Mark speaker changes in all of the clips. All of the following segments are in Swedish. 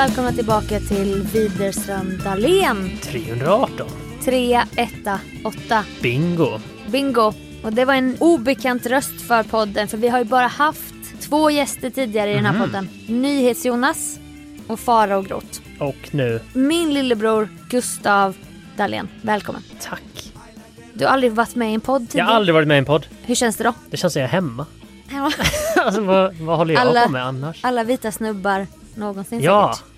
Speaker 1: välkomna tillbaka till Widerström Dahlén.
Speaker 2: 318.
Speaker 1: 3, 1, 8.
Speaker 2: Bingo.
Speaker 1: Bingo. Och det var en obekant röst för podden för vi har ju bara haft två gäster tidigare i den här
Speaker 2: Mhm.
Speaker 1: podden. Nyhets-Jonas och Fara och Groth.
Speaker 2: Och nu,
Speaker 1: Min lillebror Gustav Dahlén. Välkommen.
Speaker 2: tack.
Speaker 1: Du har aldrig varit med i en podd
Speaker 2: Jag
Speaker 1: tidigare.
Speaker 2: har aldrig varit med i en podd.
Speaker 1: Hur känns det då?
Speaker 2: Det känns som jag är hemma. Alltså vad, vad håller jag
Speaker 1: Alla-
Speaker 2: på med annars?
Speaker 1: Alla vita snubbar någonsin
Speaker 2: Ja.
Speaker 1: säkert.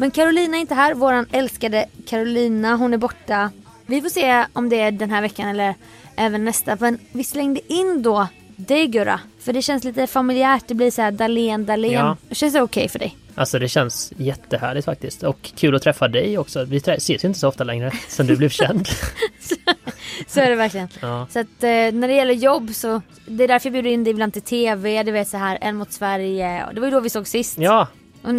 Speaker 1: Men Carolina är inte här. Våran älskade Carolina, hon är borta. Vi får se om det är den här veckan eller även nästa. Men vi slängde in då dig Gurra. För det känns lite familjärt. Det blir så här Dahlén, Dahlén.
Speaker 2: Ja.
Speaker 1: Känns det okej för dig?
Speaker 2: Alltså det känns jättehärligt faktiskt. Och kul att träffa dig också. Vi ses ju inte så ofta längre sen du blev känd.
Speaker 1: Så är det verkligen.
Speaker 2: Ja.
Speaker 1: Så att eh, när det gäller jobb så det är därför jag bjuder in dig ibland till TV. Du vet så här En mot Sverige. Det var ju då vi såg sist.
Speaker 2: ja,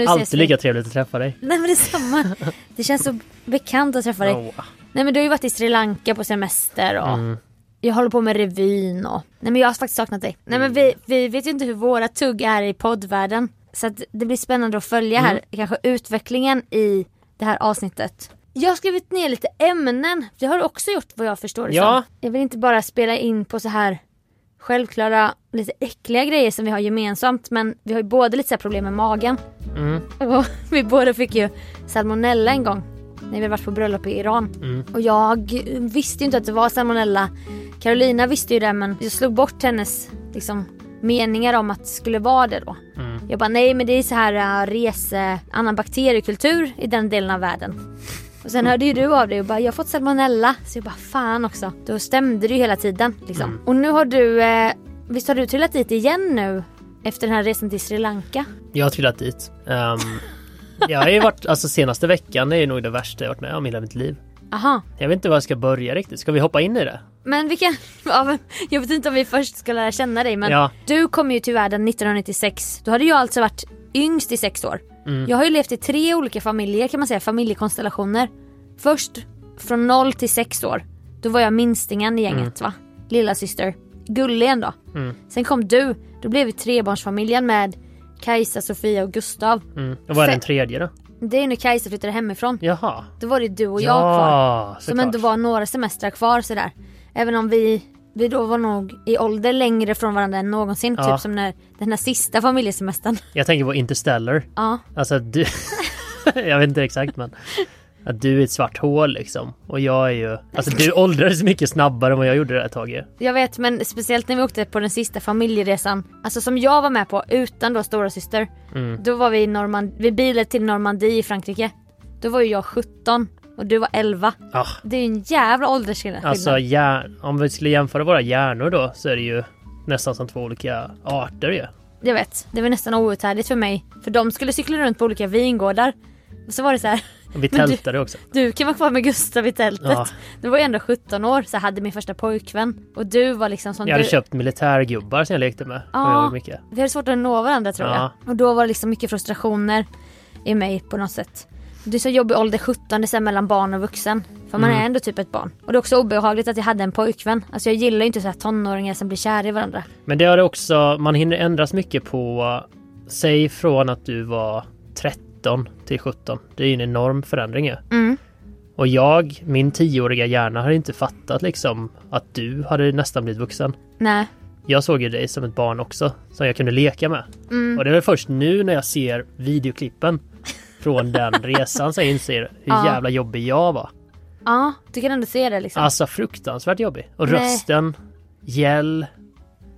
Speaker 2: alltid lika trevligt att träffa dig.
Speaker 1: Nej men detsamma. Det känns så bekant att träffa dig.
Speaker 2: Åh.
Speaker 1: Nej men du har ju varit i Sri Lanka på semester och
Speaker 2: Mm.
Speaker 1: jag håller på med revyn och... Nej men jag har faktiskt saknat dig. Nej men vi, vi vet ju inte hur våra tugg är i poddvärlden. Så att det blir spännande att följa här,
Speaker 2: Mm.
Speaker 1: kanske utvecklingen i det här avsnittet. Jag har skrivit ner lite ämnen, det har du också gjort vad jag förstår det
Speaker 2: Ja.
Speaker 1: som. Jag vill inte bara spela in på så här självklara, lite äckliga grejer som vi har gemensamt men vi har ju båda lite så problem med magen.
Speaker 2: Mm.
Speaker 1: Och vi båda fick ju salmonella en gång när vi varit på bröllop i Iran.
Speaker 2: Mm.
Speaker 1: Och jag visste ju inte att det var salmonella. Carolina visste ju det men jag slog bort hennes liksom, meningar om att det skulle vara det då.
Speaker 2: Mm.
Speaker 1: Jag bara nej men det är så här uh, rese, annan bakteriekultur i den delen av världen. Och sen hörde ju du av dig och bara jag har fått salmonella. Så jag bara fan också. Då stämde det ju hela tiden. Liksom.
Speaker 2: Mm.
Speaker 1: Och nu har du, eh, visst har du trillat dit igen nu? Efter den här resan till Sri Lanka?
Speaker 2: Jag har trillat dit. Um, jag har ju varit, alltså senaste veckan är ju nog det värsta jag varit med om i hela mitt liv.
Speaker 1: Aha.
Speaker 2: Jag vet inte var jag ska börja riktigt. Ska vi hoppa in i det?
Speaker 1: Men vi kan, ja, jag vet inte om vi först ska lära känna dig men
Speaker 2: Ja.
Speaker 1: du kom ju till världen 1996. Då hade jag alltså varit yngst i sex år.
Speaker 2: Mm.
Speaker 1: Jag har ju levt i tre olika familjer kan man säga, familjekonstellationer. Först från 0 till 6 år. Då var jag minstingen i gänget va? Lilla syster. Gullig ändå.
Speaker 2: Mm.
Speaker 1: Sen kom du. Då blev vi trebarnsfamiljen med Kajsa, Sofia och Gustav.
Speaker 2: Mm. Och vad är den
Speaker 1: Fe-
Speaker 2: tredje då?
Speaker 1: Det är när Kajsa flyttade hemifrån.
Speaker 2: Jaha.
Speaker 1: Då var det du och jag kvar.
Speaker 2: ja,
Speaker 1: Som ändå var några semestrar kvar sådär. Även om vi, vi då var nog i ålder längre från varandra än någonsin.
Speaker 2: Ja.
Speaker 1: Typ som när den här sista familjesemestern.
Speaker 2: Jag tänker på Interstellar.
Speaker 1: Ja.
Speaker 2: Alltså du... jag vet inte exakt men... Att du är ett svart hål liksom. Och jag är ju... Alltså du åldrades mycket snabbare än vad jag gjorde det här taget.
Speaker 1: Jag vet men speciellt när vi åkte på den sista familjeresan. Alltså som jag var med på utan då stora syster.
Speaker 2: Mm.
Speaker 1: Då var vi i Normand- vi bilade till Normandie i Frankrike. Då var ju jag 17 och du var 11.
Speaker 2: Ah,
Speaker 1: Det är ju en jävla åldersskillnad.
Speaker 2: alltså hjärn... om vi skulle jämföra våra hjärnor då så är det ju nästan som två olika arter ju.
Speaker 1: Jag vet, det var nästan outhärdligt för mig. För de skulle cykla runt på olika vingårdar. Och så var det så här.
Speaker 2: Vi
Speaker 1: Men du-
Speaker 2: tältade också.
Speaker 1: Du kan vara kvar med Gustav i tältet.
Speaker 2: Ja.
Speaker 1: Du var ju ändå 17 år så jag hade min första pojkvän. Och du var liksom som
Speaker 2: Jag hade
Speaker 1: du.
Speaker 2: köpt militärgubbar som jag lekte med.
Speaker 1: Ja.
Speaker 2: Jag mycket.
Speaker 1: Vi hade svårt att nå varandra tror
Speaker 2: Ja.
Speaker 1: jag. Och då var det liksom mycket frustrationer i mig på något sätt. Det är så jobbig ålder 17, det är mellan barn och vuxen. För man
Speaker 2: Mm.
Speaker 1: är ändå typ ett barn. Och det är också obehagligt att jag hade en pojkvän. Alltså jag gillar ju inte så här tonåringar som blir kära i varandra.
Speaker 2: Men det har det också, man hinner ändras mycket på, säg från att du var 13 till 17. Det är ju en enorm förändring ju.
Speaker 1: Mm.
Speaker 2: Och jag, min tioåriga hjärna, hade inte fattat liksom att du hade nästan blivit vuxen.
Speaker 1: Nej.
Speaker 2: Jag såg ju dig som ett barn också, som jag kunde leka med.
Speaker 1: Mm.
Speaker 2: Och det är väl först nu när jag ser videoklippen från den resan som jag inser hur
Speaker 1: Ja.
Speaker 2: jävla jobbig jag var.
Speaker 1: Ja, du kan ändå se det liksom.
Speaker 2: Alltså fruktansvärt jobbig. Och
Speaker 1: Nej.
Speaker 2: rösten, gäll,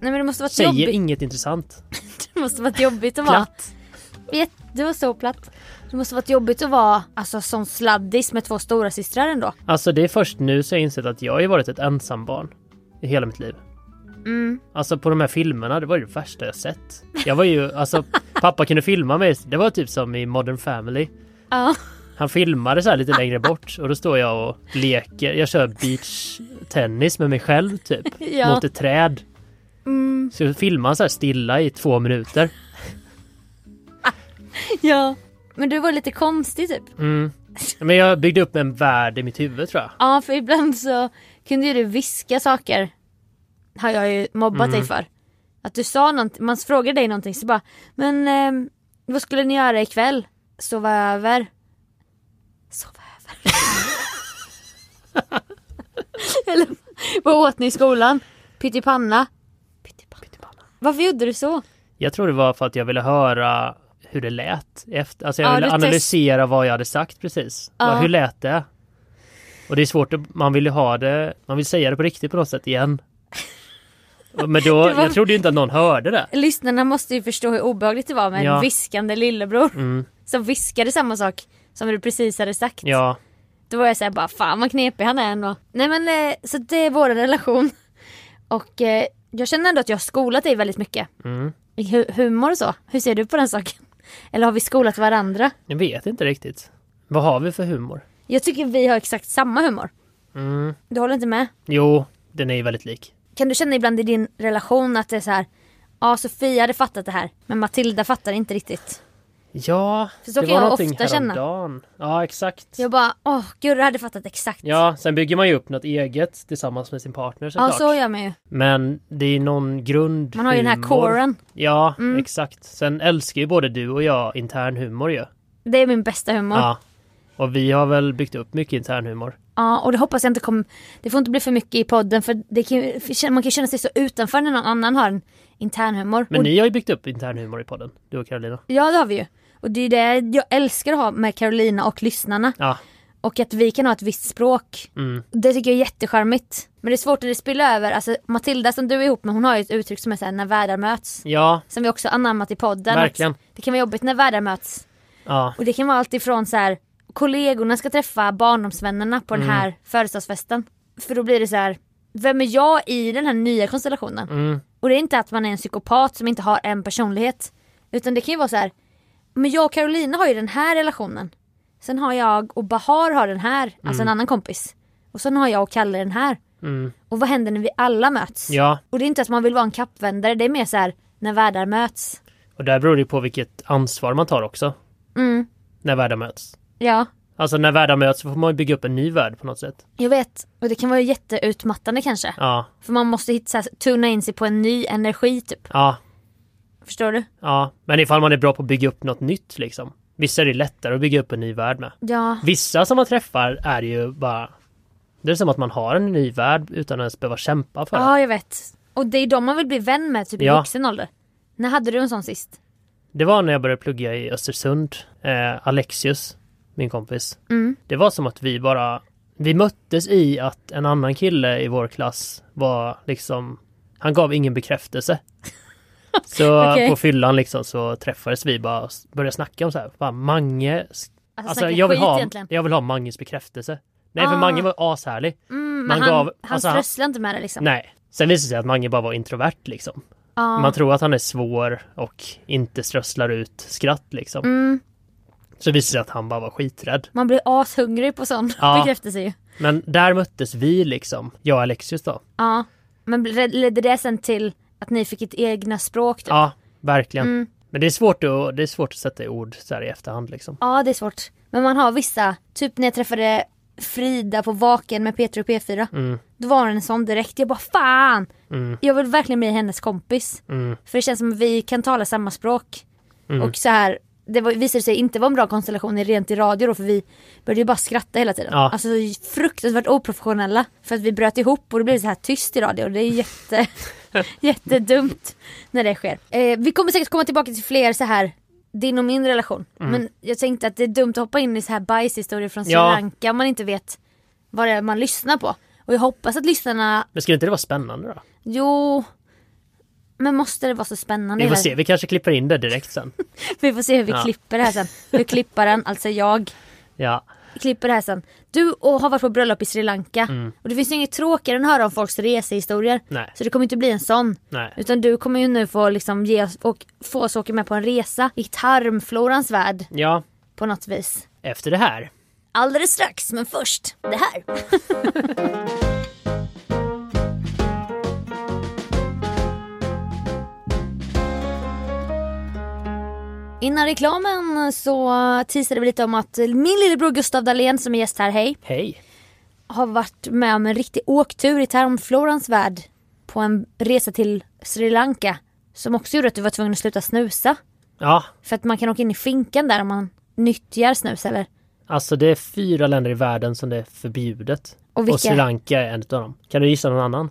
Speaker 1: Nej men det måste varit
Speaker 2: säger
Speaker 1: jobbigt.
Speaker 2: inget intressant.
Speaker 1: Det måste varit jobbigt att vara.
Speaker 2: Platt.
Speaker 1: Det var så platt. Det måste varit jobbigt att vara alltså, sån sladdis med två stora systrar ändå.
Speaker 2: Alltså det är först nu som jag insett att jag har ju varit ett ensambarn i hela mitt liv.
Speaker 1: Mm.
Speaker 2: Alltså på de här filmerna, det var ju det värsta jag sett. Jag var ju, alltså pappa kunde filma mig, det var typ som i Modern Family.
Speaker 1: Ja.
Speaker 2: Han filmade så här lite längre bort och då står jag och leker, jag kör beachtennis med mig själv typ.
Speaker 1: Ja.
Speaker 2: Mot ett träd.
Speaker 1: Mm.
Speaker 2: Så filmar han så här stilla i två minuter.
Speaker 1: ja. Men du var lite konstig typ.
Speaker 2: Mm. Men jag byggde upp en värld i mitt huvud tror jag.
Speaker 1: Ja för ibland så kunde ju du viska saker. Har jag ju mobbat dig för. Att du sa någonting, man frågade dig någonting så bara Men ehm, vad skulle ni göra ikväll? sova över. Sova över. Eller vad åt ni i skolan? Pyttipanna? Pyttipanna. Varför gjorde du så?
Speaker 2: Jag tror det var för att jag ville höra hur det lät. Efter, alltså jag
Speaker 1: Ja,
Speaker 2: ville
Speaker 1: du test-
Speaker 2: analysera vad jag hade sagt precis.
Speaker 1: Ja.
Speaker 2: Hur lät det? Och det är svårt, att, man vill ju ha det, man vill säga det på riktigt på något sätt igen. Men då,
Speaker 1: var-
Speaker 2: jag trodde ju inte att någon hörde det.
Speaker 1: Lyssnarna måste ju förstå hur obehagligt det var med
Speaker 2: Ja.
Speaker 1: en viskande lillebror
Speaker 2: Mm,
Speaker 1: som viskade samma sak som du precis hade sagt.
Speaker 2: ja,
Speaker 1: Då var jag såhär bara fan vad knepig han är ändå. Nej men eh, så det är vår relation. Och eh, jag känner ändå att jag har skolat dig väldigt mycket.
Speaker 2: mm.
Speaker 1: I hu- humor och så. Hur ser du på den saken? Eller har vi skolat varandra?
Speaker 2: Jag vet inte riktigt. Vad har vi för humor?
Speaker 1: Jag tycker vi har exakt samma humor.
Speaker 2: Mm.
Speaker 1: Du håller inte med?
Speaker 2: Jo, den är ju väldigt lik.
Speaker 1: Kan du känna ibland i din relation att det är så här. Ja Sofia hade fattat det här men Matilda fattar inte riktigt.
Speaker 2: Ja,
Speaker 1: För så
Speaker 2: det
Speaker 1: kan
Speaker 2: var
Speaker 1: jag
Speaker 2: någonting
Speaker 1: ofta känna.
Speaker 2: häromdagen. Ja, exakt.
Speaker 1: Jag bara åh Gurra hade fattat exakt.
Speaker 2: Ja, sen bygger man ju upp något eget tillsammans med sin partner
Speaker 1: ja
Speaker 2: såklart.
Speaker 1: så gör man ju.
Speaker 2: Men det är någon grund
Speaker 1: Man har ju den här
Speaker 2: humor.
Speaker 1: coren.
Speaker 2: Ja,
Speaker 1: Mm.
Speaker 2: exakt. Sen älskar ju både du och jag intern humor ju.
Speaker 1: Det är min bästa humor. Ja.
Speaker 2: Ja. Och vi har väl byggt upp mycket intern humor.
Speaker 1: och det hoppas jag inte kommer. Det får inte bli för mycket i podden för, det kan, ju- för man kan känna sig så utanför när någon annan har en intern humor.
Speaker 2: Men
Speaker 1: och,
Speaker 2: ni har ju byggt upp intern humor i podden, du och Carolina.
Speaker 1: Ja det har vi ju. Och det är det jag älskar att ha med Carolina och lyssnarna.
Speaker 2: Ja.
Speaker 1: Och att vi kan ha ett visst språk.
Speaker 2: Mm.
Speaker 1: Det tycker jag är jättecharmigt. Men det är svårt när det spiller över. Alltså Matilda som du är ihop med hon har ju ett uttryck som är såhär när världar möts.
Speaker 2: Ja,
Speaker 1: Som vi också anammat i podden.
Speaker 2: verkligen.
Speaker 1: Det kan vara jobbigt när världar möts.
Speaker 2: Ja,
Speaker 1: Och det kan vara allt ifrån så här kollegorna ska träffa barndomsvännerna på den här födelsedagsfesten. För då blir det så här, vem är jag i den här nya konstellationen?
Speaker 2: mm.
Speaker 1: Och det är inte att man är en psykopat som inte har en personlighet. Utan det kan ju vara så här, men jag och Carolina har ju den här relationen. Sen har jag och Bahar har den här, alltså en annan kompis. Och sen har jag och Kalle den här.
Speaker 2: Mm.
Speaker 1: Och vad händer när vi alla möts?
Speaker 2: ja.
Speaker 1: Och det är inte att man vill vara en kappvändare, det är mer så här när världar möts.
Speaker 2: Och där beror det på vilket ansvar man tar också.
Speaker 1: Mm,
Speaker 2: När världar möts.
Speaker 1: ja.
Speaker 2: Alltså när världar möts så får man ju bygga upp en ny värld på något sätt.
Speaker 1: Jag vet, och det kan vara jätteutmattande kanske.
Speaker 2: Ja,
Speaker 1: För man måste hitta, så här, tuna in sig på en ny energi typ.
Speaker 2: ja,
Speaker 1: Förstår du?
Speaker 2: ja. Men ifall man är bra på att bygga upp något nytt liksom. Vissa är det lättare att bygga upp en ny värld med.
Speaker 1: Ja.
Speaker 2: Vissa som man träffar är ju bara Det är som att man har en ny värld utan att ens behöva kämpa för det.
Speaker 1: Ja, jag vet. Och det är de man vill bli vän med typ i
Speaker 2: Ja.
Speaker 1: vuxen ålder. När hade du en sån sist?
Speaker 2: Det var när jag började plugga i Östersund eh, Alexius, min kompis
Speaker 1: Mm.
Speaker 2: Det var som att vi bara Vi möttes i att en annan kille i vår klass var liksom Han gav ingen bekräftelse Så
Speaker 1: Okej.
Speaker 2: på fyllan liksom så träffades vi bara och började snacka om så här Fan Mange
Speaker 1: Alltså,
Speaker 2: Alltså jag vill, ha,
Speaker 1: egentligen.
Speaker 2: jag vill ha Manges bekräftelse Nej för
Speaker 1: Ah.
Speaker 2: Mange var ashärlig
Speaker 1: Mm, men han,
Speaker 2: gav-
Speaker 1: han
Speaker 2: alltså,
Speaker 1: strösslade inte med det liksom.
Speaker 2: Nej Sen visade det sig att Mange bara var introvert liksom
Speaker 1: Ja.
Speaker 2: Man tror att han är svår och inte strösslar ut skratt liksom
Speaker 1: Mm,
Speaker 2: Så visade det sig att han bara var skiträdd
Speaker 1: man blir ashungrig på sån
Speaker 2: Ja.
Speaker 1: bekräftelse ju.
Speaker 2: Men där möttes vi liksom, jag och Alexius då
Speaker 1: Ja. Men ledde det sen till att ni fick ett egna språk? Typ?
Speaker 2: Ja, verkligen
Speaker 1: Mm.
Speaker 2: Men det är svårt att, det är svårt att sätta i ord så här i efterhand liksom
Speaker 1: Ja, det är svårt. Men man har vissa, typ när jag träffade Frida på Vaken med Peter och P4.
Speaker 2: Mm,
Speaker 1: Då var den en sån direkt. Jag bara fan!
Speaker 2: mm,
Speaker 1: Jag vill verkligen bli hennes kompis.
Speaker 2: mm,
Speaker 1: För det känns som att vi kan tala samma språk.
Speaker 2: mm.
Speaker 1: Och så här, det var, visade sig inte vara en bra konstellation rent i radio då för vi började ju bara skratta hela tiden.
Speaker 2: Ja.
Speaker 1: Alltså fruktansvärt oprofessionella. För att vi bröt ihop och det blev så här tyst i radio och det är jätte, jättedumt när det sker. Eh, vi kommer säkert komma tillbaka till fler så här din och min relation. Men jag tänkte att det är dumt att hoppa in i så här bajshistorier från Sri
Speaker 2: Ja.
Speaker 1: Lanka om man inte vet vad det är man lyssnar på. Och jag hoppas att lyssnarna,
Speaker 2: Men skulle inte det vara spännande då?
Speaker 1: jo men måste det vara så spännande?
Speaker 2: Vi får se, vi kanske klipper in det direkt sen
Speaker 1: Vi får se hur vi
Speaker 2: Ja.
Speaker 1: klipper det här sen. Hur klipparen, alltså jag,
Speaker 2: Ja,
Speaker 1: klipper det här sen. Du och har varit på bröllop i Sri Lanka.
Speaker 2: Mm.
Speaker 1: Och det finns ju inget tråkigare än att höra om folks resehistorier.
Speaker 2: nej,
Speaker 1: Så det kommer inte bli en sån.
Speaker 2: nej
Speaker 1: Utan du kommer ju nu få liksom ge oss och få oss åka med på en resa i tarmflorans värld
Speaker 2: Ja,
Speaker 1: på något vis.
Speaker 2: efter det här
Speaker 1: Alldeles strax, men först det här. Innan reklamen så teasade vi lite om att min lillebror Gustav Dahlén som är gäst här, hej,
Speaker 2: Hej!
Speaker 1: har varit med om en riktig åktur i tarmflorans värld på en resa till Sri Lanka. Som också gjorde att du var tvungen att sluta snusa.
Speaker 2: Ja,
Speaker 1: För att man kan åka in i finkan där om man nyttjar snus eller?
Speaker 2: Alltså det är fyra länder i världen som det är förbjudet.
Speaker 1: Och vilka?
Speaker 2: Och Sri Lanka är en av dem. Kan du gissa någon annan?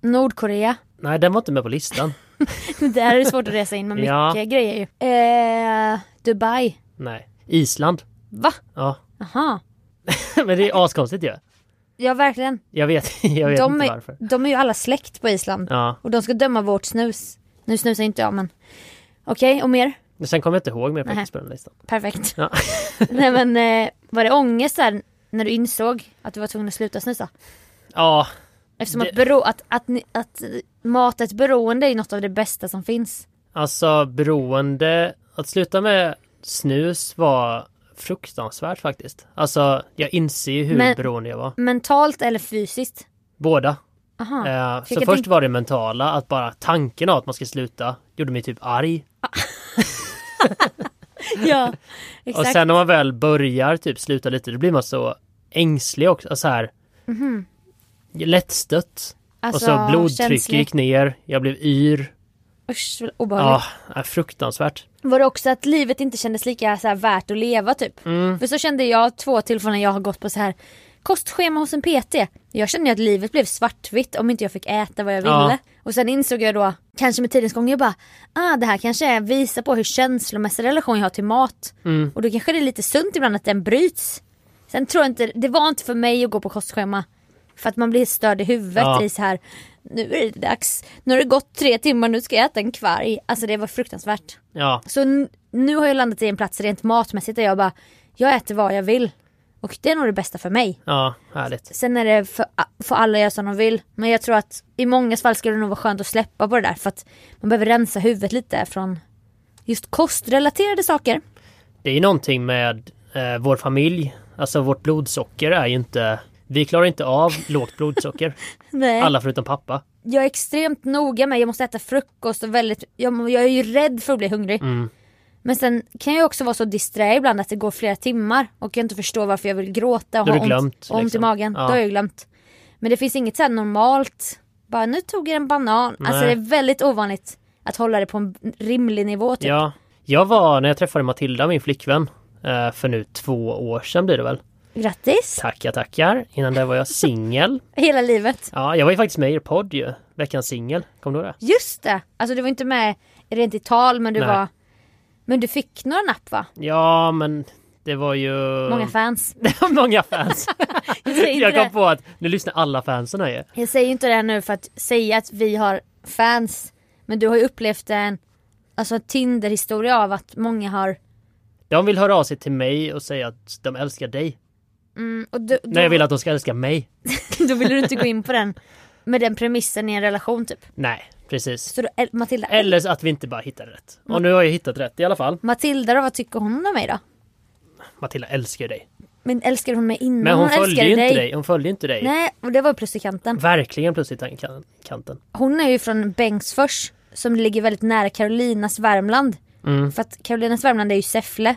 Speaker 1: Nordkorea.
Speaker 2: Nej, den var inte med på listan.
Speaker 1: det här är svårt att resa in med mycket
Speaker 2: Ja.
Speaker 1: grejer ju. Eh, Dubai.
Speaker 2: Nej. Island.
Speaker 1: Va?
Speaker 2: Ja.
Speaker 1: Aha.
Speaker 2: Men det är askonstigt ju.
Speaker 1: Ja verkligen.
Speaker 2: Jag vet, jag vet
Speaker 1: De
Speaker 2: inte
Speaker 1: är,
Speaker 2: varför.
Speaker 1: de är ju alla släkt på Island.
Speaker 2: Ja.
Speaker 1: Och de ska döma vårt snus. Nu snusar inte jag men. Okej, och mer?
Speaker 2: Sen kommer jag inte ihåg mer faktiskt på den listan.
Speaker 1: Perfekt.
Speaker 2: Ja.
Speaker 1: Nej men eh, var det ångest där när du insåg att du var tvungen att sluta snusa?
Speaker 2: Ja,
Speaker 1: Eftersom
Speaker 2: Det-
Speaker 1: att, bero, att, att, ni- att mata ett beroende är något av det bästa som finns.
Speaker 2: alltså beroende. Att sluta med snus var fruktansvärt faktiskt. Alltså jag inser ju hur
Speaker 1: Men-
Speaker 2: beroende jag var.
Speaker 1: Mentalt eller fysiskt?
Speaker 2: Båda.
Speaker 1: Aha.
Speaker 2: Eh, så först var det mentala, att bara tanken av att man ska sluta gjorde mig typ arg.
Speaker 1: ja,
Speaker 2: Och
Speaker 1: exakt.
Speaker 2: sen när man väl börjar typ sluta lite, då blir man så ängslig också. Så här, Lättstött.
Speaker 1: Alltså,
Speaker 2: och så blodtrycket
Speaker 1: känslig.
Speaker 2: gick ner, jag blev yr.
Speaker 1: Usch, obehagligt.
Speaker 2: Ja, är fruktansvärt.
Speaker 1: Var det också att livet inte kändes lika så värt att leva typ?
Speaker 2: Mm.
Speaker 1: För så kände jag två tillfällen jag har gått på så här kostschema hos en PT. Jag kände ju att livet blev svartvitt om inte jag fick äta vad jag ville.
Speaker 2: Ja.
Speaker 1: Och sen insåg jag då, kanske med tidens gång, jag bara ah det här kanske visar på hur känslomässig relation jag har till mat.
Speaker 2: Mm.
Speaker 1: Och då kanske det är lite sunt ibland att den bryts. Sen tror jag inte, det var inte för mig att gå på kostschema. För att man blir störd i huvudet
Speaker 2: Ja.
Speaker 1: i så här nu är det dags, nu har det gått tre timmar, nu ska jag äta en kvarg. Alltså det var fruktansvärt.
Speaker 2: Ja,
Speaker 1: Så nu har jag landat i en plats rent matmässigt där jag bara, jag äter vad jag vill. Och det är nog det bästa för mig.
Speaker 2: ja, härligt.
Speaker 1: Sen är det för, för alla göra som de vill. Men jag tror att i många fall skulle det nog vara skönt att släppa på det där. För att man behöver rensa huvudet lite från just kostrelaterade saker.
Speaker 2: Det är ju någonting med eh, vår familj. Alltså vårt blodsocker är ju inte... Vi klarar inte av lågt blodsocker. Alla förutom pappa.
Speaker 1: Jag är extremt noga med, jag måste äta frukost och väldigt, jag, jag är ju rädd för att bli hungrig.
Speaker 2: Mm.
Speaker 1: Men sen kan jag också vara så disträ ibland att det går flera timmar och jag inte förstår varför jag vill gråta och
Speaker 2: Då har
Speaker 1: ha ont,
Speaker 2: glömt,
Speaker 1: och ont i
Speaker 2: liksom.
Speaker 1: magen.
Speaker 2: Ja.
Speaker 1: Då har jag glömt. Men det finns inget så här normalt, bara nu tog jag en banan. Alltså
Speaker 2: Nej.
Speaker 1: det är väldigt ovanligt att hålla det på en rimlig nivå typ.
Speaker 2: Ja, jag var när jag träffade Matilda, min flickvän, eh, för nu två år sedan blir det väl.
Speaker 1: Grattis!
Speaker 2: Tackar, tackar. Innan det var jag singel.
Speaker 1: Hela livet.
Speaker 2: Ja, jag var ju faktiskt med i er podd ju. Veckans singel. Kommer du ihåg det?
Speaker 1: Just det! Alltså du var inte med rent i tal men du
Speaker 2: Nej.
Speaker 1: var Men du fick några napp va?
Speaker 2: Ja, men det var ju...
Speaker 1: Många fans.
Speaker 2: Det var många fans.
Speaker 1: Jag
Speaker 2: jag kom
Speaker 1: det.
Speaker 2: på att nu lyssnar alla fansen här ju.
Speaker 1: jag säger inte det nu för att säga att vi har fans. Men du har ju upplevt en Alltså Tinder-historia av att många har
Speaker 2: De vill höra av sig till mig och säga att de älskar dig.
Speaker 1: Mm, och du, då,
Speaker 2: Nej, jag vill att de ska älska mig.
Speaker 1: då vill du inte gå in på den Med den premissen i en relation typ.
Speaker 2: Nej, precis.
Speaker 1: Så då, Matilda,
Speaker 2: Eller att vi inte bara hittar rätt. Och nu har jag hittat rätt i alla fall.
Speaker 1: Matilda då, vad tycker hon om mig då?
Speaker 2: Matilda älskar dig.
Speaker 1: Men älskar hon mig innan
Speaker 2: Men hon,
Speaker 1: älskade
Speaker 2: följde ju inte dig. Hon följde inte dig.
Speaker 1: Nej, och det var plus i kanten.
Speaker 2: Verkligen plus i kanten.
Speaker 1: Hon är ju från Bengtsfors som ligger väldigt nära Karolinas Värmland.
Speaker 2: Mm.
Speaker 1: För att Karolinas Värmland är ju Säffle.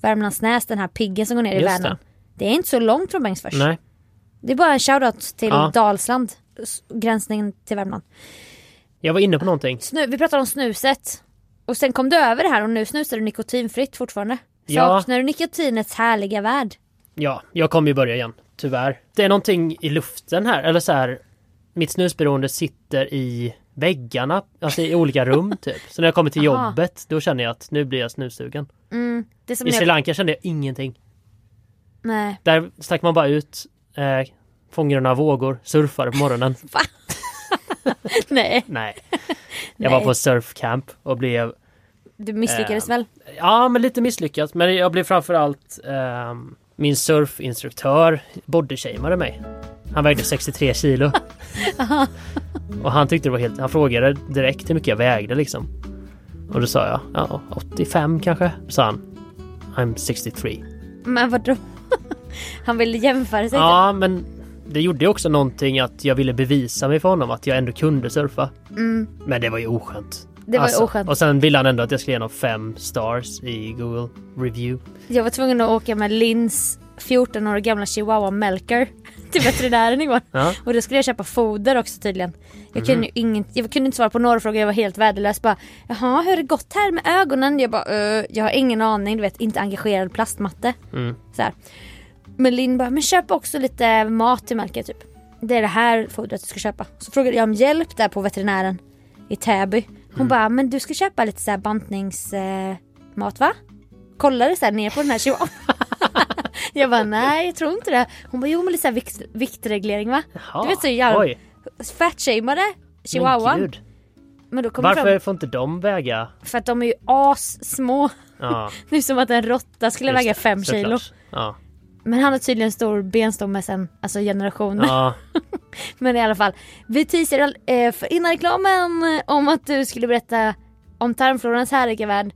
Speaker 1: Värmlandsnäs, den här piggen som går ner i
Speaker 2: Just
Speaker 1: Vänern. Det. Är inte så långt från Bengtsfors.
Speaker 2: Nej.
Speaker 1: Det är bara en shoutout till
Speaker 2: Ja.
Speaker 1: Dalsland. s- Gränsningen till Värmland.
Speaker 2: Jag var inne på någonting.
Speaker 1: Snu, vi pratade om snuset. Och sen kom du över det här och nu snusar du nikotinfritt fortfarande.
Speaker 2: Ja.
Speaker 1: Saknar du nikotinets härliga värld?
Speaker 2: Ja, jag kommer ju börja igen. Tyvärr. Det är någonting i luften här. Eller så här. Mitt snusberoende sitter i väggarna. Alltså i olika rum typ. Så när jag kommer till
Speaker 1: Aha.
Speaker 2: jobbet då känner jag att nu blir jag snussugen.
Speaker 1: Mm, det som
Speaker 2: I Sri
Speaker 1: jag...
Speaker 2: Lanka kände jag ingenting.
Speaker 1: Nej.
Speaker 2: Där stack man bara ut. Eh, fångade några vågor. Surfade på morgonen.
Speaker 1: Nej,
Speaker 2: Nej. Jag var
Speaker 1: Nej.
Speaker 2: på surfcamp och blev
Speaker 1: du misslyckades
Speaker 2: Eh,
Speaker 1: väl?
Speaker 2: Ja, men lite misslyckat. Men jag blev framförallt eh, min surfinstruktör bodyshameade mig. Han vägde 63 kilo. och han tyckte det var helt... Han frågade direkt hur mycket jag vägde liksom. Och då sa jag, ja 85 kanske. Sa han, I'm 63.
Speaker 1: Men vadå? Han ville jämföra sig typ.
Speaker 2: Ja, men det gjorde också någonting att jag ville bevisa mig för honom att jag ändå kunde surfa.
Speaker 1: Mm,
Speaker 2: Men det var ju oskönt.
Speaker 1: det var
Speaker 2: Alltså,
Speaker 1: oskönt.
Speaker 2: Och sen ville han ändå att jag skulle ge honom fem stars i Google review.
Speaker 1: Jag var tvungen att åka med Lins 14 år gamla chihuahua Melker till veterinären igår.
Speaker 2: Ja.
Speaker 1: Och då skulle jag köpa foder också tydligen. Jag kunde, ju inget, jag kunde inte svara på några frågor, jag var helt värdelös. Bara, Jaha, hur har det gått här med ögonen? Jag bara, "Eh, jag har ingen aning, du vet, inte engagerad plastmatte.
Speaker 2: Mm.
Speaker 1: Så här. Men Linn bara, men köp också lite mat till Melker typ. Det är det här fodret du ska köpa. Så frågade jag om hjälp där på veterinären i Täby. Hon
Speaker 2: Mm.
Speaker 1: bara, men du ska köpa lite så här bantningsmat eh, va? Kollade så här ner på den här chihuahuan. jag bara, nej jag tror inte det. Hon bara, jo men lite så här vikt, viktreglering va?
Speaker 2: Jaha.
Speaker 1: Du vet så jag fatshameade
Speaker 2: men
Speaker 1: chihuahuan.
Speaker 2: gud.
Speaker 1: Men då kom
Speaker 2: Varför
Speaker 1: fram,
Speaker 2: får inte de väga?
Speaker 1: för att de är ju as små.
Speaker 2: Ja,
Speaker 1: Det är som att en råtta skulle
Speaker 2: just
Speaker 1: väga fem kilo.
Speaker 2: Ja.
Speaker 1: Men han har tydligen stor benstomme sen, alltså generationer.
Speaker 2: ja,
Speaker 1: Men i alla fall, vi teasade eh, innan reklamen om att du skulle berätta om tarmflorans härliga värld.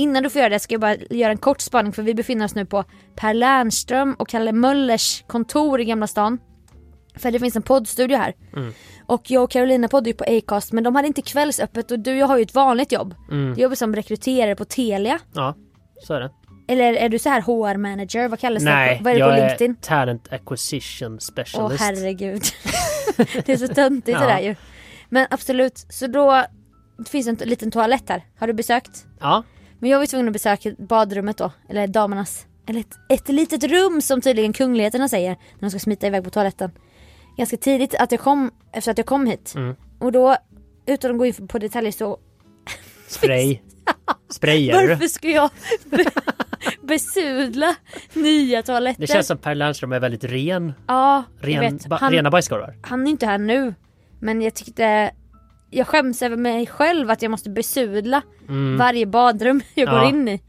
Speaker 1: Innan du får göra det ska jag bara göra en kort spaning för vi befinner oss nu på Per Lernström och Kalle Möllers kontor i Gamla stan. För det finns en poddstudio här.
Speaker 2: Mm.
Speaker 1: Och jag och Carolina poddar ju på Acast men de hade inte kvällsöppet och du jag har ju ett vanligt jobb.
Speaker 2: mm.
Speaker 1: Du jobbar som rekryterare på Telia.
Speaker 2: ja, så är det.
Speaker 1: Eller är du så här HR-manager? Vad kallas
Speaker 2: Nej,
Speaker 1: det? Vad är det
Speaker 2: jag
Speaker 1: på LinkedIn?
Speaker 2: är talent acquisition
Speaker 1: Åh
Speaker 2: specialist.
Speaker 1: herregud. det är så töntigt
Speaker 2: Ja.
Speaker 1: det där ju. Men absolut, så då det finns en liten toalett här. Har du besökt?
Speaker 2: Ja,
Speaker 1: Men jag var ju tvungen att besöka badrummet då, eller damernas. Eller ett, ett litet rum som tydligen kungligheterna säger när de ska smita iväg på toaletten. Ganska tidigt att jag kom, efter att jag kom hit.
Speaker 2: Mm.
Speaker 1: Och då, utan att gå in på detaljer så
Speaker 2: spray. Sprayar
Speaker 1: varför ska jag be- besudla nya toaletter?
Speaker 2: Det känns som Per Lernström är väldigt ren.
Speaker 1: Ja, jag
Speaker 2: ren
Speaker 1: vet.
Speaker 2: ba,
Speaker 1: Han,
Speaker 2: Rena bajskorvar.
Speaker 1: han är inte här nu. Men jag tyckte jag skäms över mig själv att jag måste besudla
Speaker 2: Mm.
Speaker 1: varje badrum jag
Speaker 2: Ja.
Speaker 1: går in i.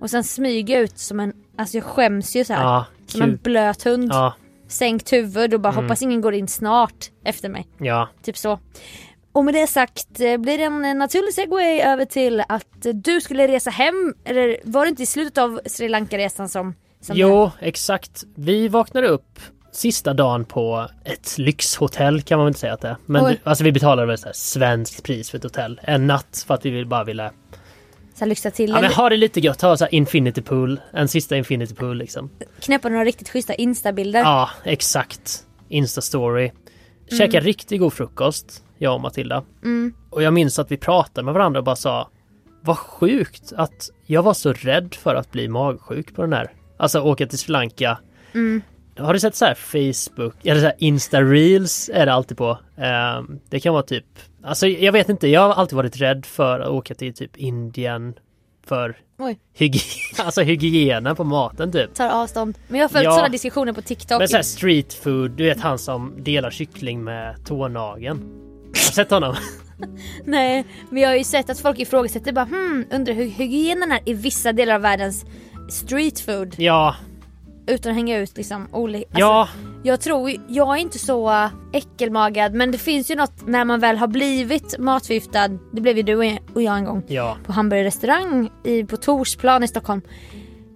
Speaker 1: Och sen smyga ut som en, alltså jag skäms ju så här.
Speaker 2: Ja,
Speaker 1: som en blöt hund.
Speaker 2: Ja,
Speaker 1: Sänkt huvud och bara
Speaker 2: Mm.
Speaker 1: hoppas ingen går in snart efter mig.
Speaker 2: ja.
Speaker 1: Typ så. Och med det sagt eh, blir det en eh, naturlig segway över till att eh, du skulle resa hem. Eller var det inte i slutet av Sri Lanka-resan som... som
Speaker 2: Jo, exakt. Vi vaknade upp sista dagen på ett lyxhotell kan man väl inte säga att det är. Men
Speaker 1: Oj.
Speaker 2: alltså vi betalade väl så här svenskt pris för ett hotell. En natt för att vi bara ville
Speaker 1: Så här, lyxa till
Speaker 2: ja, men ha det lite gött. Ha så här infinity pool. En sista infinity pool liksom.
Speaker 1: Knäppa några riktigt schyssta instabilder.
Speaker 2: Ja, exakt. Insta-story. Käka riktigt god frukost, jag och Matilda.
Speaker 1: Mm.
Speaker 2: Och jag minns att vi pratade med varandra och bara sa Vad sjukt att jag var så rädd för att bli magsjuk på den här. Alltså åka till Sri Lanka.
Speaker 1: Mm.
Speaker 2: Har du sett så här Facebook, eller så här Insta Reels är det alltid på. Ehm, det kan vara typ, alltså jag vet inte, jag har alltid varit rädd för att åka till typ Indien för
Speaker 1: Oj.
Speaker 2: hygi- alltså hygienen på maten typ.
Speaker 1: Tar avstånd. Men jag har följt
Speaker 2: Ja.
Speaker 1: sådana diskussioner på TikTok.
Speaker 2: Men så här street food, du vet han som delar kyckling med tånageln. Har du sett honom?
Speaker 1: Nej, men jag har ju sett att folk ifrågasätter bara hmm, undrar hur hygienen är i vissa delar av världens street food.
Speaker 2: Ja,
Speaker 1: Utan att hänga ut liksom olika. Alltså,
Speaker 2: ja,
Speaker 1: Jag tror, jag är inte så äckelmagad men det finns ju något när man väl har blivit matförgiftad. Det blev ju du och jag- en gång.
Speaker 2: ja,
Speaker 1: På hamburgerrestaurang i, på Torsplan i Stockholm.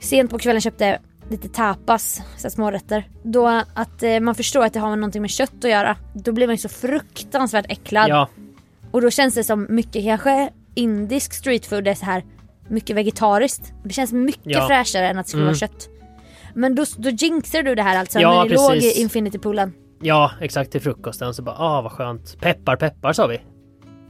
Speaker 1: Sent på kvällen köpte lite tapas, så smårätter. Då att eh, man förstår att det har någonting med kött att göra. Då blir man ju så fruktansvärt äcklad.
Speaker 2: ja,
Speaker 1: Och då känns det som mycket kanske indisk streetfood är så här mycket vegetariskt. Det känns mycket
Speaker 2: Ja.
Speaker 1: fräschare än att det skulle
Speaker 2: Mm.
Speaker 1: vara kött. Men då, då jinxar du det här alltså
Speaker 2: Ja,
Speaker 1: när ni låg i infinity poolen.
Speaker 2: ja, exakt till frukosten så bara, ah vad skönt. Peppar, peppar sa vi.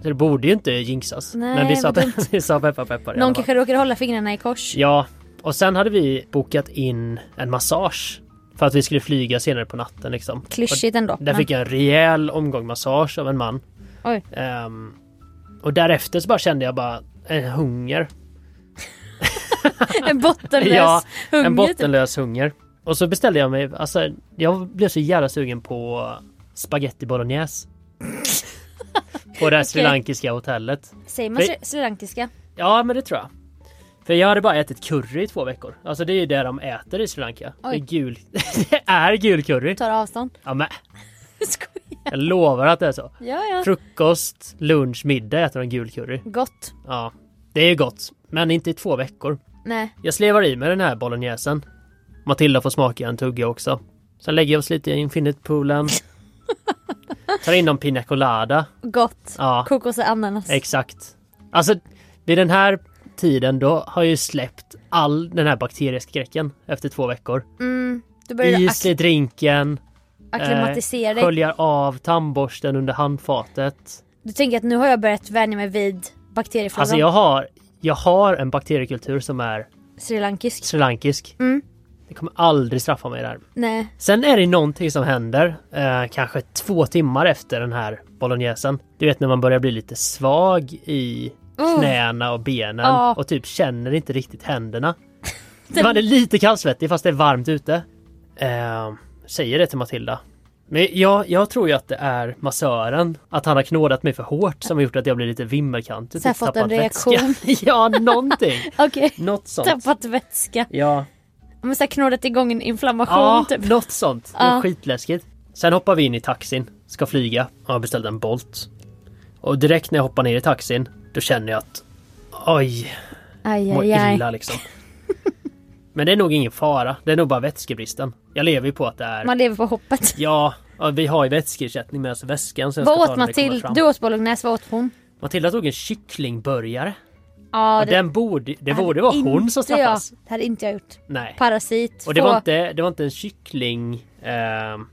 Speaker 2: Så det borde ju inte jinxas.
Speaker 1: Nej,
Speaker 2: men vi sa,
Speaker 1: dumt.
Speaker 2: vi sa peppar, peppar
Speaker 1: Någon kanske råkar hålla fingrarna i kors.
Speaker 2: Ja, och sen hade vi bokat in en massage. För att vi skulle flyga senare på natten liksom.
Speaker 1: Klyschigt ändå.
Speaker 2: Där fick jag en rejäl omgång massage av en man.
Speaker 1: Oj.
Speaker 2: Ehm, och därefter så bara kände jag bara en hunger.
Speaker 1: En bottenlös
Speaker 2: Ja,
Speaker 1: hunger.
Speaker 2: En
Speaker 1: typ.
Speaker 2: bottenlös hunger. Och så beställde jag mig, alltså jag blev så jävla sugen på spaghetti bolognese. på det här sri
Speaker 1: Okej.
Speaker 2: lankiska hotellet.
Speaker 1: Säger man
Speaker 2: För-
Speaker 1: srilankiska?
Speaker 2: Ja men det tror jag. För jag hade bara ätit curry i två veckor. Alltså det är ju det de äter i Sri Lanka. Det är gul. det är gul curry.
Speaker 1: Tar avstånd.
Speaker 2: Ja men
Speaker 1: Skojar.
Speaker 2: jag lovar att det är så.
Speaker 1: Ja ja.
Speaker 2: Frukost, lunch, middag äter de gul curry.
Speaker 1: Gott.
Speaker 2: Ja. Det är gott. Men inte i två veckor.
Speaker 1: Nej.
Speaker 2: Jag slevar i med den här bolognesen. Matilda får smaka en tugga också. Sen lägger jag oss lite i infinitpoolen. Tar in någon pina colada.
Speaker 1: Gott.
Speaker 2: Ja,
Speaker 1: Kokos och ananas.
Speaker 2: exakt. Alltså, vid den här tiden då har jag ju släppt all den här bakterieskräcken efter två veckor.
Speaker 1: Mm. Det
Speaker 2: Is i drinken.
Speaker 1: Akklimatisera dig.
Speaker 2: Sköljer av tandborsten under handfatet.
Speaker 1: Du tänker att nu har jag börjat vänja mig vid bakteriefloran.
Speaker 2: Alltså jag har, jag har en bakteriekultur som är
Speaker 1: Srilankisk.
Speaker 2: srilankisk.
Speaker 1: Mm.
Speaker 2: Det kommer aldrig straffa mig där.
Speaker 1: Nej.
Speaker 2: Sen är det någonting som händer eh, kanske två timmar efter den här bolognesen. Du vet när man börjar bli lite svag i
Speaker 1: Oh.
Speaker 2: knäna och benen
Speaker 1: Ja.
Speaker 2: och typ känner inte riktigt händerna. Man är lite kallsvettig fast det är varmt ute. Eh, säger det till Matilda. Men jag, jag tror ju att det är massören, att han har knådat mig för hårt som har gjort att jag blir lite vimmelkant.
Speaker 1: Så här fått en
Speaker 2: vätska. ja, någonting.
Speaker 1: Okej.
Speaker 2: Något sånt.
Speaker 1: Tappat vätska.
Speaker 2: Ja,
Speaker 1: Men så här knådat igång en inflammation
Speaker 2: ja
Speaker 1: typ.
Speaker 2: något sånt. Det är
Speaker 1: Ja.
Speaker 2: skitläskigt. Sen hoppar vi in i taxin, ska flyga och har beställt en Bolt. Och direkt när jag hoppar ner i taxin, då känner jag att oj,
Speaker 1: Aj,
Speaker 2: mår
Speaker 1: aj, aj.
Speaker 2: illa liksom. Men det är nog ingen fara, det är nog bara vätskebristen. Jag lever ju på att det är
Speaker 1: Man lever på hoppet.
Speaker 2: Ja, vi har ju vätskeersättning med oss i väskan. Så
Speaker 1: Vad åt
Speaker 2: det
Speaker 1: Matilda? Du åt bolognese, vad åt hon?
Speaker 2: Matilda tog en kycklingburgare.
Speaker 1: Ja,
Speaker 2: och den borde, det borde vara hon som
Speaker 1: inte jag-
Speaker 2: straffas.
Speaker 1: Det hade inte jag gjort.
Speaker 2: Nej.
Speaker 1: Parasit.
Speaker 2: Och det
Speaker 1: få
Speaker 2: var inte, det var inte en kyckling... ehm,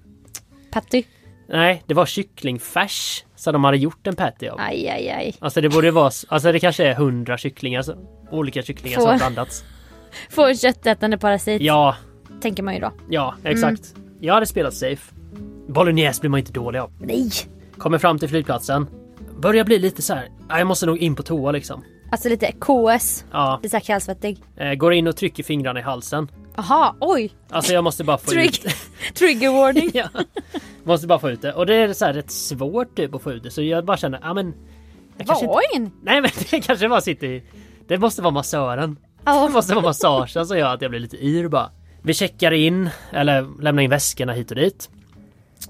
Speaker 1: Patty.
Speaker 2: nej, det var kycklingfärs. Så de hade gjort en patty av.
Speaker 1: Aj, aj, aj.
Speaker 2: Alltså det borde vara, alltså det kanske är hundra kycklingar, olika kycklingar som har blandats.
Speaker 1: Få en köttätande parasit.
Speaker 2: Ja,
Speaker 1: Tänker man ju då.
Speaker 2: ja exakt. Jag hade spelat safe. Bolognese blir man inte dålig av.
Speaker 1: Nej.
Speaker 2: Kommer fram till flygplatsen. Börjar bli lite så här. "Ah, jag måste nog in på toa liksom.
Speaker 1: Alltså lite KS.
Speaker 2: Ja,
Speaker 1: Lite såhär kallsvettig.
Speaker 2: eh, går in och trycker fingrarna i halsen.
Speaker 1: Aha, oj.
Speaker 2: Alltså jag måste bara få
Speaker 1: Trigg.
Speaker 2: ut
Speaker 1: Trigger warning.
Speaker 2: ja. Måste bara få ut det. Och det är så här rätt svårt typ att få ut det. Så jag bara känner, ja men... Jag kanske inte,
Speaker 1: Var ingen.
Speaker 2: nej men det kanske bara sitter i... Det måste vara massören.
Speaker 1: Ja.
Speaker 2: Det måste vara massagen som gör att jag blir lite yr bara. Vi checkar in, eller lämnar in väskorna hit och dit.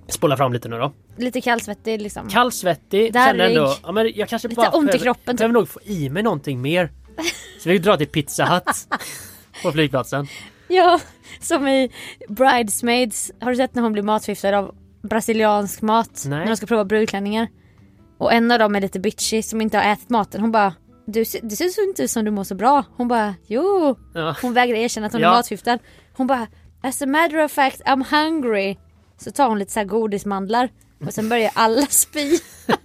Speaker 2: Spolar fram lite nu då.
Speaker 1: Lite kallsvettig liksom.
Speaker 2: Kallsvettig, känner ändå... Ja, men jag kanske
Speaker 1: Lite
Speaker 2: bara
Speaker 1: ont i kroppen, typ.
Speaker 2: Behöver nog få i mig någonting mer. Så vi drar till Pizza Hut. på flygplatsen.
Speaker 1: Ja, som i Bridesmaids. Har du sett när hon blir matförgiftad av brasiliansk mat?
Speaker 2: Nej.
Speaker 1: När de ska prova brudklänningar. Och en av dem är lite bitchy som inte har ätit maten. Hon bara du, ser- det ser inte ut som du mår så bra. Hon bara jo.
Speaker 2: Ja.
Speaker 1: Hon vägrar erkänna att hon
Speaker 2: Ja.
Speaker 1: är matförgiftad. Hon bara as a matter of fact I'm hungry. Så tar hon lite så här godismandlar. Och sen börjar alla spy.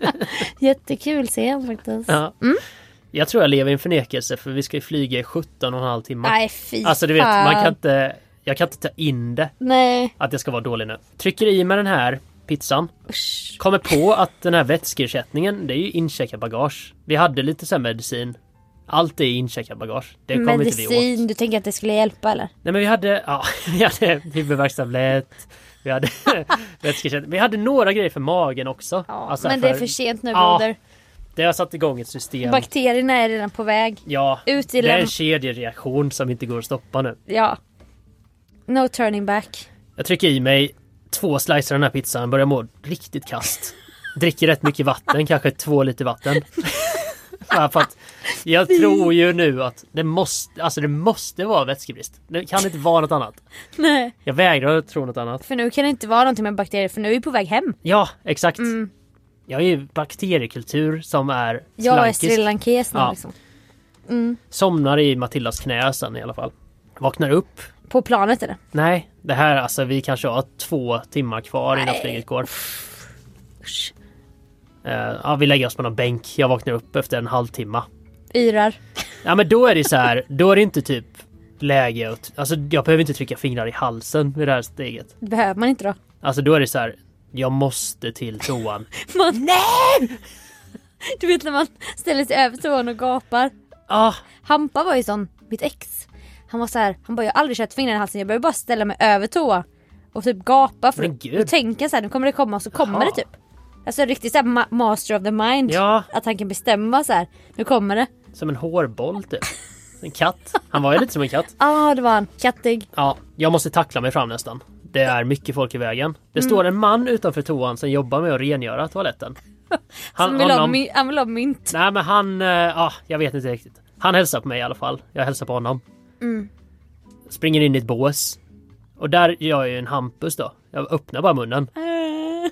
Speaker 1: Jättekul scen faktiskt.
Speaker 2: Ja.
Speaker 1: Mm.
Speaker 2: Jag tror jag lever i en förnekelse för vi ska ju flyga i 17 och en halv timme.
Speaker 1: Nej fy
Speaker 2: Alltså du vet, man kan inte... Jag kan inte ta in det
Speaker 1: Nej.
Speaker 2: att jag ska vara dålig nu. Trycker i mig den här pizzan.
Speaker 1: Usch.
Speaker 2: Kommer på att den här vätskeersättningen, det är ju incheckat bagage. Vi hade lite så här medicin. Allt är incheckat bagage. Det kommer inte vi åt.
Speaker 1: Medicin, du tänker att det skulle hjälpa eller?
Speaker 2: Nej men vi hade, ja, vi hade huvudvärkstablett. Vi hade vätskeersättning. Vi hade några grejer för magen också.
Speaker 1: Ja,
Speaker 2: Alltså
Speaker 1: men det är för sent nu
Speaker 2: Ja,
Speaker 1: broder.
Speaker 2: Det har satt igång ett system.
Speaker 1: Bakterierna är redan på väg.
Speaker 2: ja,
Speaker 1: Ut i
Speaker 2: det är en kedjereaktion som inte går att stoppa nu.
Speaker 1: Ja. No turning back.
Speaker 2: Jag trycker i mig två slicer av den här pizzan, börjar må riktigt kast. Dricker rätt mycket vatten, kanske två liter vatten. För att jag tror ju nu att det måste, alltså det måste vara vätskebrist. Det kan inte vara något annat.
Speaker 1: Nej.
Speaker 2: Jag vägrar att tro något annat.
Speaker 1: För nu kan det inte vara någonting med bakterier för nu är vi på väg hem.
Speaker 2: Ja, exakt.
Speaker 1: Mm.
Speaker 2: Jag är ju bakteriekultur som är
Speaker 1: Jag är
Speaker 2: srilankisk.
Speaker 1: nu
Speaker 2: Ja.
Speaker 1: liksom. Mm.
Speaker 2: Somnar i Matildas knä sen i alla fall. Vaknar upp.
Speaker 1: På planet det.
Speaker 2: Nej, det här alltså vi kanske har två timmar kvar innan
Speaker 1: Nej.
Speaker 2: flyget går.
Speaker 1: Usch.
Speaker 2: Eh, ja, vi lägger oss på någon bänk. Jag vaknar upp efter en halvtimme.
Speaker 1: Yrar.
Speaker 2: Ja men då är det så här, då är det inte typ läge att, alltså jag behöver inte trycka fingrar i halsen vid det här steget.
Speaker 1: Behöver man inte då.
Speaker 2: Alltså då är det så här, jag måste till toan.
Speaker 1: Man... Nej! Du vet när man ställer sig över toan och gapar.
Speaker 2: Ah,
Speaker 1: Hampa var ju sån, mitt ex. Han var så här, han bara jag har aldrig kört fingrarna i halsen, jag behöver bara ställa mig över toa. Och typ gapa för
Speaker 2: Men gud.
Speaker 1: då tänker jag så här, nu kommer det komma och så kommer
Speaker 2: Jaha.
Speaker 1: det typ. Alltså riktigt såhär ma- master of the mind.
Speaker 2: ja,
Speaker 1: Att han kan bestämma så här. nu kommer det.
Speaker 2: som en hårboll typ. En katt. Han var ju lite som en katt.
Speaker 1: Ja ah, det var han, kattig.
Speaker 2: Ja, jag måste tackla mig fram nästan. Det är mycket folk i vägen. Det
Speaker 1: Mm.
Speaker 2: står en man utanför toan som jobbar med att rengöra toaletten.
Speaker 1: Han vill, ha, my- han vill ha mynt.
Speaker 2: Nej men han, eh, ja jag vet inte riktigt. Han hälsar på mig i alla fall. Jag hälsar på honom.
Speaker 1: Mm.
Speaker 2: Springer in i ett bås. Och där gör jag ju en Hampus då. Jag öppnar bara munnen.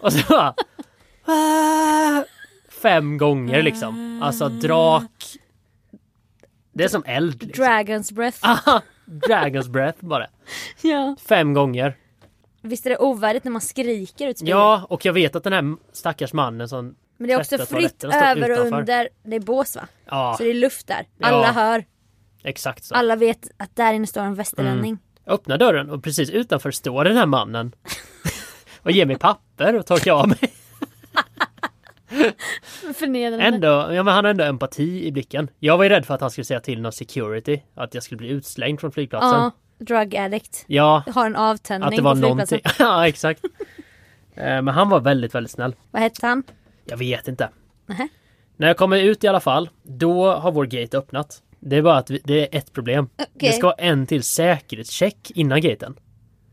Speaker 2: Och så bara... "Ah." Fem gånger liksom. Alltså drak... Det är som eld. Liksom.
Speaker 1: Dragons breath.
Speaker 2: Aha, Dragons breath bara.
Speaker 1: Ja.
Speaker 2: Fem gånger.
Speaker 1: Visst är det ovärdigt när man skriker ut spyor?
Speaker 2: Ja, och jag vet att den här stackars mannen som
Speaker 1: Men det är också fritt över och
Speaker 2: utanför.
Speaker 1: under. Det är bås va?
Speaker 2: Ja,
Speaker 1: Så det är luft där.
Speaker 2: Ja.
Speaker 1: Alla hör.
Speaker 2: Exakt så.
Speaker 1: Alla vet att där inne står en västerlänning.
Speaker 2: Jag öppnar dörren och precis utanför står den här mannen och ger mig papper och torkar av mig.
Speaker 1: Förnedrande.
Speaker 2: Ändå, ja, men han har ändå empati i blicken. Jag var ju rädd för att han skulle säga till någon security att jag skulle bli utslängd från flygplatsen.
Speaker 1: Ja, drug addict.
Speaker 2: Ja,
Speaker 1: Har en avtändning
Speaker 2: att det var
Speaker 1: på flygplatsen.
Speaker 2: ja, exakt. Eh, Men han var väldigt, väldigt snäll.
Speaker 1: Vad hette han?
Speaker 2: Jag vet inte.
Speaker 1: Nähä.
Speaker 2: När jag kommer ut i alla fall, då har vår gate öppnat. Det är bara att vi, det är ett problem.
Speaker 1: Okej.
Speaker 2: Det ska en till säkerhetscheck innan gaten.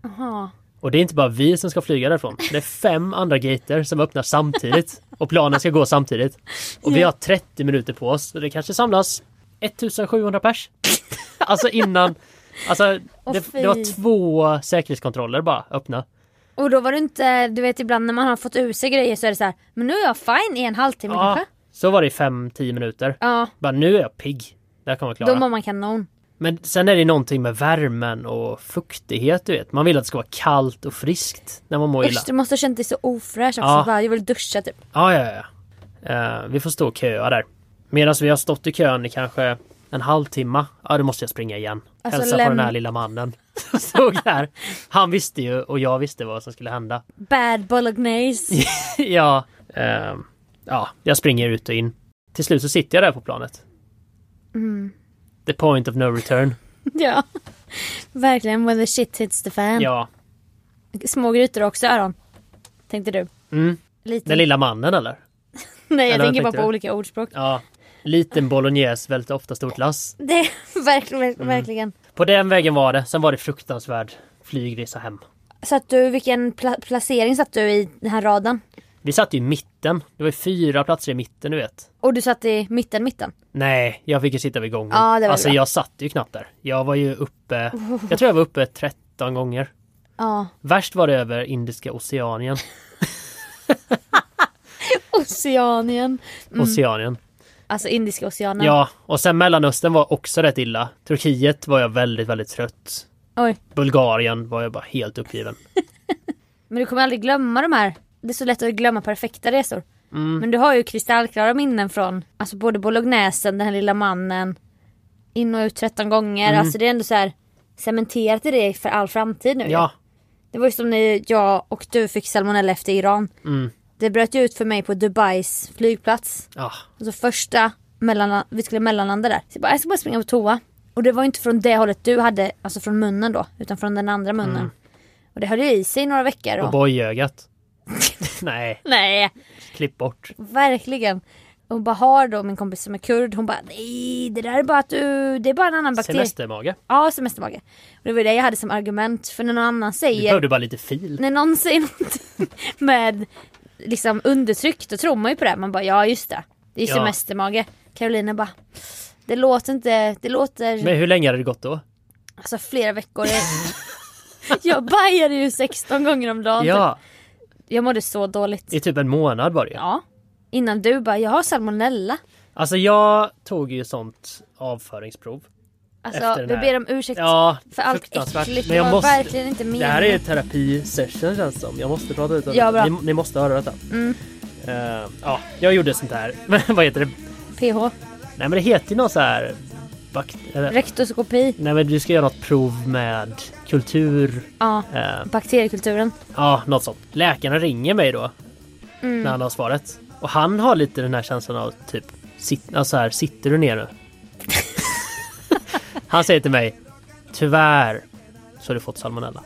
Speaker 1: Jaha.
Speaker 2: Och det är inte bara vi som ska flyga därifrån. Det är fem andra gater som öppnar samtidigt. Och planen ska gå samtidigt. Och vi har 30 minuter på oss. Så det kanske samlas 1700 pers. alltså innan. Alltså det, det var två säkerhetskontroller bara öppna.
Speaker 1: Och då var det inte, du vet ibland när man har fått ur sig grejer så är det så här, men nu är jag fine i en halvtimme
Speaker 2: Ja,
Speaker 1: kanske.
Speaker 2: så var det i 5-10 minuter.
Speaker 1: Ja,
Speaker 2: Bara nu är jag pigg. Kommer jag
Speaker 1: då
Speaker 2: klara.
Speaker 1: mår man kanon.
Speaker 2: Men sen är det någonting med värmen och fuktighet du vet. Man vill att det ska vara kallt och friskt när man mår illa.
Speaker 1: Usch, du måste ha känt dig så ofräsch också.
Speaker 2: Ja.
Speaker 1: Bara, jag vill duscha typ.
Speaker 2: Ja, ja, ja. Eh, vi får stå och köa där. Medan vi har stått i kön i kanske en halvtimme. Ja, då måste jag springa igen.
Speaker 1: Alltså,
Speaker 2: Hälsa på den här lilla mannen. Stod där. Han visste ju och jag visste vad som skulle hända.
Speaker 1: Bad bolognese.
Speaker 2: ja, ehm, ja, jag springer ut och in. Till slut så sitter jag där på planet.
Speaker 1: Mm.
Speaker 2: The point of no return.
Speaker 1: ja. Verkligen, when the shit hits the fan.
Speaker 2: Ja.
Speaker 1: Små grytor också Aron. Tänkte du.
Speaker 2: Mm.
Speaker 1: Lite.
Speaker 2: Den lilla mannen eller?
Speaker 1: Nej jag
Speaker 2: Eller
Speaker 1: tänker bara på
Speaker 2: du?
Speaker 1: olika ordspråk.
Speaker 2: Ja. Liten bolognese, väldigt ofta stort lass.
Speaker 1: Det verkligen,
Speaker 2: Mm.
Speaker 1: verkligen.
Speaker 2: På den vägen var det. Sen var det fruktansvärd flygresa hem.
Speaker 1: Satt du, vilken pla- placering satt du i den här raden?
Speaker 2: Vi satt i mitten. Det var ju fyra platser i mitten du vet.
Speaker 1: Och du satt i mitten, mitten?
Speaker 2: Nej, jag fick ju sitta vid gången.
Speaker 1: Ja, det var
Speaker 2: alltså
Speaker 1: bra.
Speaker 2: jag satt ju knappt där. Jag var ju uppe, jag tror jag var uppe 13 gånger.
Speaker 1: Ja.
Speaker 2: Värst var det över Indiska Oceanien.
Speaker 1: Oceanien.
Speaker 2: Oceanien.
Speaker 1: Alltså Indiska oceanen.
Speaker 2: Ja, och sen Mellanöstern var också rätt illa. Turkiet var jag väldigt, väldigt trött.
Speaker 1: Oj.
Speaker 2: Bulgarien var jag bara helt uppgiven.
Speaker 1: Men du kommer aldrig glömma de här. Det är så lätt att glömma perfekta resor.
Speaker 2: Mm.
Speaker 1: Men du har ju kristallklara minnen från alltså både bolognesen, den här lilla mannen. In och ut 13 gånger.
Speaker 2: Mm.
Speaker 1: Alltså det är ändå så här cementerat i det för all framtid nu.
Speaker 2: Ja,
Speaker 1: Det var ju som när jag och du fick salmonella efter Iran.
Speaker 2: mm.
Speaker 1: Det bröt ju ut för mig på Dubais flygplats.
Speaker 2: ja.
Speaker 1: Alltså första mellan, vi skulle mellanlanda där. Så jag, bara, jag ska bara springa på toa. Och det var ju inte från det hållet du hade, alltså från munnen då. Utan från den andra munnen.
Speaker 2: Mm.
Speaker 1: Och det höll ju i sig i några veckor.
Speaker 2: Och
Speaker 1: Och...
Speaker 2: bojögat. Nej,
Speaker 1: Nej,
Speaker 2: klipp bort.
Speaker 1: verkligen. Och bara har då min kompis som är kurd, hon bara nej det där är bara att du, det är bara en annan bakterie.
Speaker 2: Semestermage.
Speaker 1: Ja, semestermage. Och det var det jag hade som argument. För när någon annan
Speaker 2: Du
Speaker 1: säger,
Speaker 2: behövde bara lite fil.
Speaker 1: när någon säger något med liksom undertryck, då tror man ju på det. Man bara ja just det. Det är
Speaker 2: Ja.
Speaker 1: semestermage. Carolina bara, det låter inte, det låter
Speaker 2: Men hur länge hade det gått då?
Speaker 1: alltså flera veckor. jag bajade ju 16 gånger om dagen.
Speaker 2: Ja,
Speaker 1: Jag mådde så dåligt.
Speaker 2: i typ en månad var det ju.
Speaker 1: Ja. Innan du bara, jag har salmonella.
Speaker 2: Alltså jag tog ju sånt avföringsprov.
Speaker 1: Alltså vi ber om ursäkt
Speaker 2: Ja,
Speaker 1: för allt äckligt.
Speaker 2: Men
Speaker 1: Det
Speaker 2: jag
Speaker 1: var
Speaker 2: måste,
Speaker 1: verkligen inte meningen.
Speaker 2: det här är ju terapisession känns det som. Jag måste prata ut om
Speaker 1: Ja,
Speaker 2: det.
Speaker 1: bra.
Speaker 2: Ni, ni måste höra detta.
Speaker 1: Mm.
Speaker 2: Eh, ja, jag gjorde sånt här. Men vad heter det?
Speaker 1: PH.
Speaker 2: Nej men det heter ju något så här... Bakt- eller,
Speaker 1: Rektoskopi.
Speaker 2: nej men du ska göra något prov med kultur.
Speaker 1: Ja.
Speaker 2: eh,
Speaker 1: Bakteriekulturen.
Speaker 2: ja, något sånt. Läkaren ringer mig då
Speaker 1: Mm.
Speaker 2: när han har svaret. Och han har lite den här känslan av typ, sit, alltså här, sitter du ner nu? han säger till mig, tyvärr så har du fått salmonella.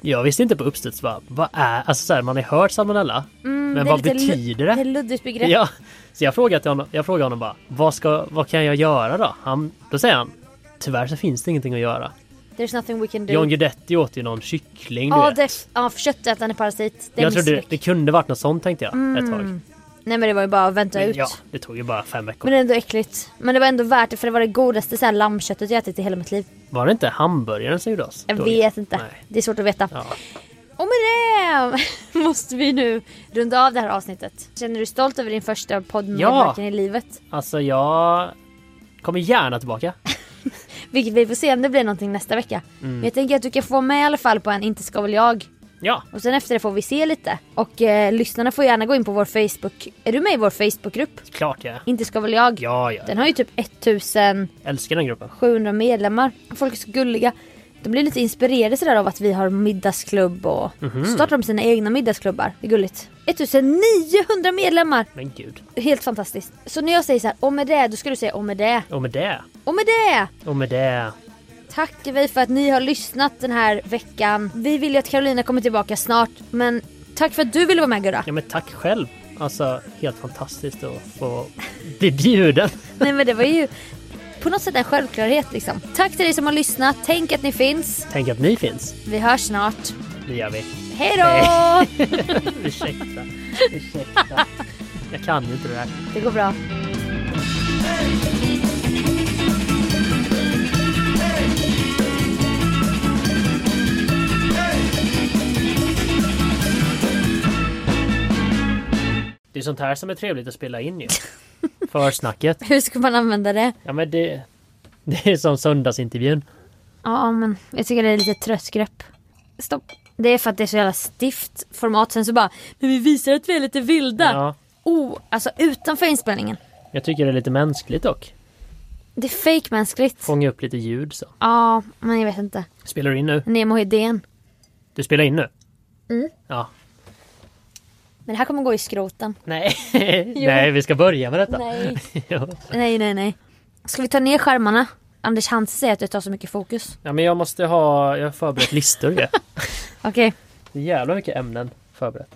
Speaker 2: Jag visste inte på uppstuds vad, vad är, alltså så här, man har hört salmonella,
Speaker 1: Mm,
Speaker 2: men
Speaker 1: det är
Speaker 2: vad betyder
Speaker 1: Det
Speaker 2: det?
Speaker 1: är luddigt begrepp.
Speaker 2: Ja, så jag frågade, till honom, jag frågade honom bara, vad, ska, vad kan jag göra då? Han, då säger han, tyvärr så finns det ingenting att göra.
Speaker 1: There's nothing we can do.
Speaker 2: John Guidetti åt ju någon kyckling du vet.
Speaker 1: det, ja för köttätande parasit. Det
Speaker 2: jag trodde
Speaker 1: misslyck.
Speaker 2: det kunde varit något sånt tänkte jag ett tag.
Speaker 1: Mm. Nej men det var ju bara att vänta
Speaker 2: Men
Speaker 1: ut.
Speaker 2: ja, det tog ju bara fem veckor.
Speaker 1: Men det är ändå äckligt. Men det var ändå värt det för det var det godaste så här lammköttet jag ätit i hela mitt liv.
Speaker 2: Var det inte hamburgaren som gjorde oss?
Speaker 1: Jag vet inte.
Speaker 2: Nej.
Speaker 1: Det är svårt att veta.
Speaker 2: Ja.
Speaker 1: Och med det måste vi nu runda av det här avsnittet. Känner du stolt över din första poddmedverkan i livet?
Speaker 2: Alltså jag kommer gärna tillbaka.
Speaker 1: Vilket vi får se om det blir någonting nästa vecka.
Speaker 2: Mm.
Speaker 1: Men jag tänker att du kan få med i alla fall på en Inte ska väl jag.
Speaker 2: Ja,
Speaker 1: Och sen efter det får vi se lite. Och eh, lyssnarna får gärna gå in på vår Facebook. Är du med i vår Facebookgrupp?
Speaker 2: klart ja.
Speaker 1: Inte ska väl jag?
Speaker 2: Ja, ja.
Speaker 1: Den har ju typ 1700
Speaker 2: Älskar den gruppen.
Speaker 1: medlemmar. Folk är så gulliga. De blir lite inspirerade sådär av att vi har middagsklubb och
Speaker 2: Mhm.
Speaker 1: så startar de sina egna middagsklubbar. Det är gulligt. 1900 medlemmar!
Speaker 2: Men gud.
Speaker 1: Helt fantastiskt. Så när jag säger så här, och med det, då ska du säga och med det.
Speaker 2: Och med det.
Speaker 1: Och med det!
Speaker 2: Och med det.
Speaker 1: Tackar vi för att ni har lyssnat den här veckan. Vi vill ju att Carolina kommer tillbaka snart. Men tack för att du ville vara med Gurra.
Speaker 2: Ja men tack själv. Alltså helt fantastiskt att få bli bjuden.
Speaker 1: Nej men det var ju på något sätt en självklarhet liksom. Tack till dig som har lyssnat. Tänk att ni finns.
Speaker 2: Tänk att ni finns.
Speaker 1: Vi hörs snart.
Speaker 2: Det gör vi.
Speaker 1: Hej då!
Speaker 2: Ursäkta. Ursäkta. Jag kan inte det här.
Speaker 1: Det går bra.
Speaker 2: Det är sånt här som är trevligt att spela in ju. Försnacket.
Speaker 1: Hur ska man använda det?
Speaker 2: Ja men det... Det är som söndagsintervjun.
Speaker 1: Ja men jag tycker det är lite trött grepp. Stopp. Det är för att det är så jävla stift format. Sen så bara, men vi visar att vi är lite vilda.
Speaker 2: Ja.
Speaker 1: Oh, alltså utanför inspelningen.
Speaker 2: Jag tycker det är lite mänskligt dock.
Speaker 1: Det är fake-mänskligt.
Speaker 2: Fånga upp lite ljud så.
Speaker 1: Ja, men jag vet inte.
Speaker 2: Spelar du in nu?
Speaker 1: Nemo Hedén.
Speaker 2: Du spelar in nu?
Speaker 1: Mm.
Speaker 2: Ja.
Speaker 1: Men det här kommer gå i skroten.
Speaker 2: Nej. Nej, vi ska börja med detta.
Speaker 1: Nej.
Speaker 2: Ja.
Speaker 1: nej, nej, nej. Ska vi ta ner skärmarna? Anders Hansen säger att det tar så mycket fokus.
Speaker 2: ja men jag måste ha... Jag har förberett listor ju.
Speaker 1: Okej.
Speaker 2: Är jävla mycket ämnen förberett.